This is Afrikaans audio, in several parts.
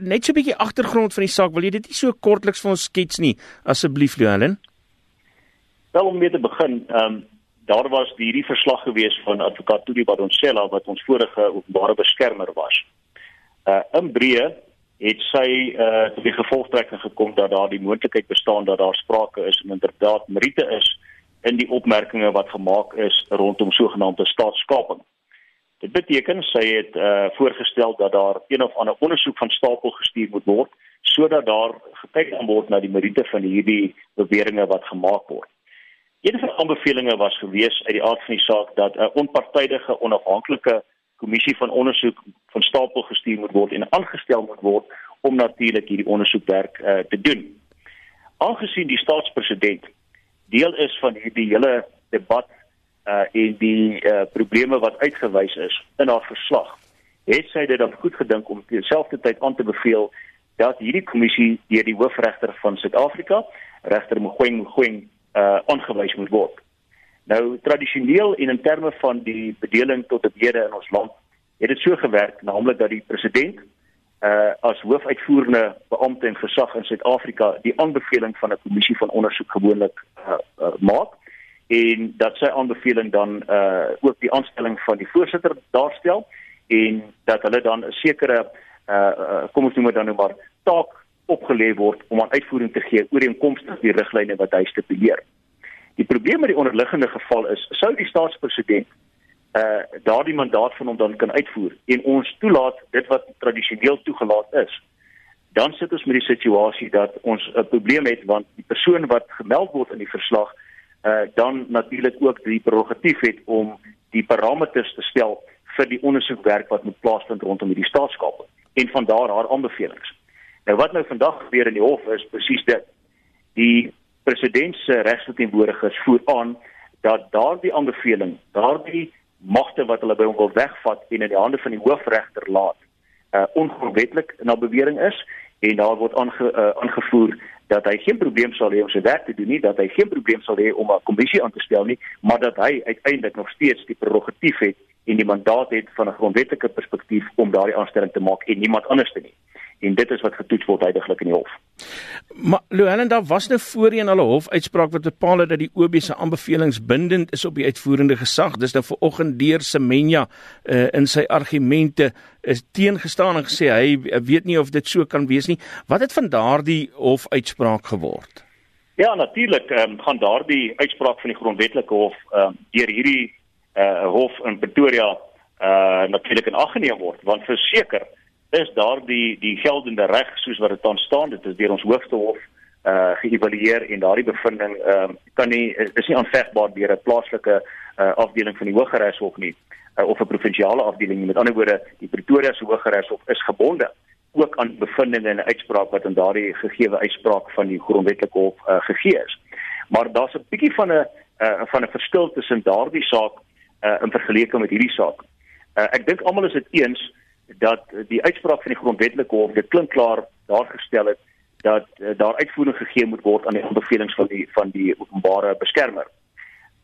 net so 'n bietjie agtergrond van die saak. Wil jy dit nie so kortliks vir ons skets nie asseblief Louwelen? Wel om mee te begin, ehm um, daar was hierdie verslag gewees van advokaat Tudi Badonsela wat ons vorige openbare beskermer was. Uh in breë het sy uh tot die gevolgtrekking gekom dat daar die moontlikheid bestaan dat daar sprake is en inderdaad meriete is in die opmerkings wat gemaak is rondom sogenaamde staatskaping. Dit beteken sy het uh voorgestel dat daar een of ander ondersoek van stapel gestuur moet word sodat daar gekyk kan word na die meriete van hierdie beweringe wat gemaak word. Een van die aanbevelings was gewees uit die aard van die saak dat 'n onpartydige onafhanklike kommissie van ondersoek van stapel gestuur moet word en aangestel moet word om natuurlik hierdie ondersoekwerk uh, te doen. Aangesien die staatspresident deel is van hierdie hele debat uh en die uh probleme wat uitgewys is in haar verslag, het sy dit dan goed gedink om terselfdertyd aan te beveel dat hierdie kommissie deur die hoofregter van Suid-Afrika, regter Mogoeng Mogoeng uh aangewys moet word. Nou tradisioneel en in terme van die bedeling tot op hede in ons land het dit so gewerk, naamlik dat die president uh as hoofuitvoerende beampte en gesag in Suid-Afrika die aanbeveling van 'n kommissie van ondersoek gewoonlik uh, uh maak en dat sy aanbeveling dan uh ook die aanstelling van die voorsitter daarstel en dat hulle dan 'n sekere uh, uh kom ons noem dit dan nou maar taak opgelê word om aan uitvoering te gee ooreenkomstig die riglyne wat hy stipuleer. Die probleem met die onderliggende geval is sou die staatspresident uh daardie mandaat van hom dan kan uitvoer en ons toelaat dit wat tradisioneel toegelaat is dan sit ons met die situasie dat ons 'n probleem het want die persoon wat gemeld word in die verslag uh dan natuurlik ook die prerogatief het om die parameters te stel vir die ondersoekwerk wat moet plaasvind rondom hierdie staatskap en van daar haar aanbevelings. Nou wat nou vandag gebeur in die hof is presies dit. Die president se regsverteenwoordigers voer aan dat daardie aanbeveling, daardie magte wat hulle by hom wil wegvat en in die hande van die hoofregter laat, uh ongrondwetlik na bewering is en daar word aange, uh, aangevoer dat hy geen probleem sal hê om sy werk te doen nie, dat hy geen probleem sal hê om 'n kommissie aan te stel nie, maar dat hy uiteindelik nog steeds die prerogatief het en die mandaat het van 'n grondwetlike perspektief om daardie aanstelling te maak en niemand anders te nie en dit is wat getoets word heidaglik in die hof. Maar Louwelen daar was nou voorheen al 'n hofuitspraak wat bepaal het dat die OB se aanbevelings bindend is op die uitvoerende gesag. Dis nou vanoggend deur Semenya uh, in sy argumente is teengestaan en gesê hy weet nie of dit so kan wees nie. Wat het van daardie hofuitspraak geword? Ja, natuurlik um, gaan daardie uitspraak van die grondwetlike hof um, deur hierdie uh, hof in Pretoria uh, natuurlik in ag geneem word want verseker is daar die geldende reg soos wat dit staan dit is deur ons hoogste hof uh geëvalueer en daardie bevinding ehm uh, kan nie is nie aanvegbaar deur 'n plaaslike uh afdeling van die Hooggeregshof nie uh, of 'n provinsiale afdeling nie. Met ander woorde die Pretoria se Hooggeregshof is gebonde ook aan bevindinge en uitspraak wat in daardie gegeewe uitspraak van die grondwetlike hof uh, gegee is. Maar daar's 'n bietjie van 'n uh, van 'n verskil tussen daardie saak uh, in vergelyking met hierdie saak. Uh, ek dink almal is dit eens dat die uitspraak van die grondwetlike hof dit klink klaar daar gestel het dat uh, daar uitvoering gegee moet word aan die aanbevelings van die van die openbare beskermer.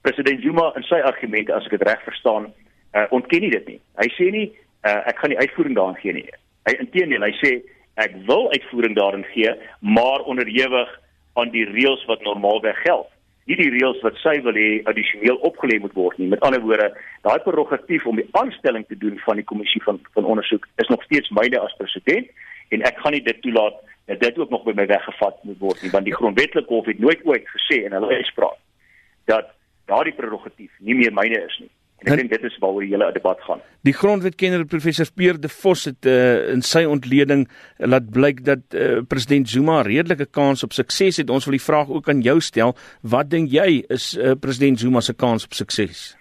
President Zuma in sy argumente as ek dit reg verstaan, uh, ontken nie dit nie. Hy sê nie uh, ek gaan die uitvoering daarin gee nie. Hy inteendeel, hy sê ek wil uitvoering daarin gee, maar onderhewig aan die reëls wat normaalweg geld nie die reëls wat sy wil hê addisioneel opgelê moet word nie. Met ander woorde, daai prerogatief om die aanstelling te doen van die kommissie van van ondersoek is nog steeds myne as president en ek gaan nie dit toelaat dat dit ook nog by my weggevat moet word nie, want die grondwetlike hof het nooit ooit gesê in hulle uitspraak dat daardie prerogatief nie meer myne is nie. En ek dink dit is waaroor die hele debat gaan. Die grondwetkenner professor Peer de Vos het uh, in sy ontleding laat blyk dat uh, president Zuma redelike kans op sukses het. Ons wil die vraag ook aan jou stel. Wat dink jy is uh, president Zuma se kans op sukses?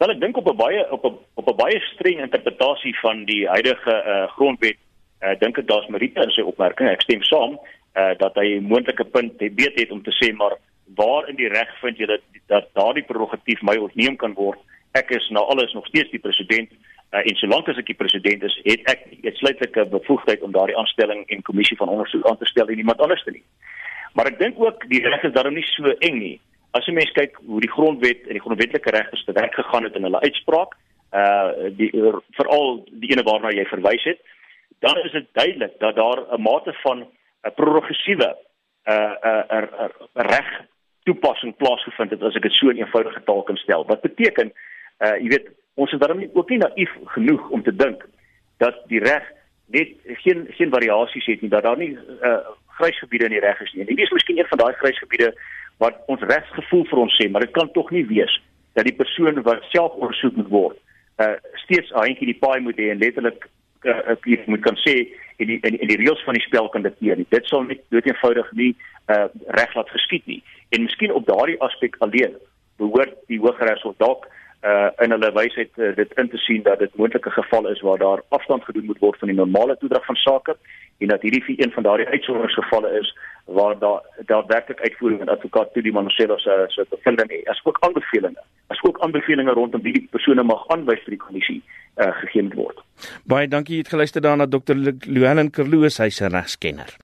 Wel ek dink op 'n baie op 'n op 'n baie streng interpretasie van die huidige uh, grondwet, uh, dink ek daar's meriete in sy opmerking. Ek stem saam uh, dat hy 'n moontlike punt het het om te sê maar waar in die reg vind jy dat dat daardie prerogatief my ontneem kan word ek is na alles nog steeds die president uh, en solank as ek die president is, het ek uitsluitlike bevoegdheid om daardie aanstelling en kommissie van ondersoek aan te stel en niemand anders te nie. Maar ek dink ook die reg is daarom nie so eng nie. As jy mens kyk hoe die grondwet en die grondwetlike regters te werk gegaan het in hulle uitspraak, uh die veral die ene waarna jy verwys het, dan is dit duidelik dat daar 'n mate van 'n progressiewe uh uh, uh, uh reg toepassing plaasgevind het as ek dit so in eenvoudige taal kan stel. Wat beteken uh jy weet ons is daarom ook nie naïef genoeg om te dink dat die reg net geen geen variasies het nie dat daar nie uh grysgebiede in die reg is nie. En dit is miskien een van daai grysgebiede wat ons regsgevoel vir ons sê, maar dit kan tog nie wees dat die persoon wat self ondersoek moet word, uh steeds 'n handjie die paai moet hê en letterlik uh, ek moet kan sê en die en, en die reëls van die spel kan dikteer nie. Dit sal net dood eenvoudig nie uh reg laat geskied nie. En miskien op daardie aspek alleen behoort die Hooggeregshof dalk uh in hulle wysheid uh, dit in te sien dat dit moontlike geval is waar daar afstand gedoen moet word van die normale toedrag van sake en dat hierdie vir een van daardie uitsonderingsgevalle is waar daar daadwerklik uitvoering en advokaat toe die Manosela se se bevindinge as ook aanbevelings as ook aanbevelings rondom wie die persone mag aanwys vir die kommissie uh, gegee word. Baie dankie het geluister daarna Dr. Luelen Kerloos hy's 'n regskenner.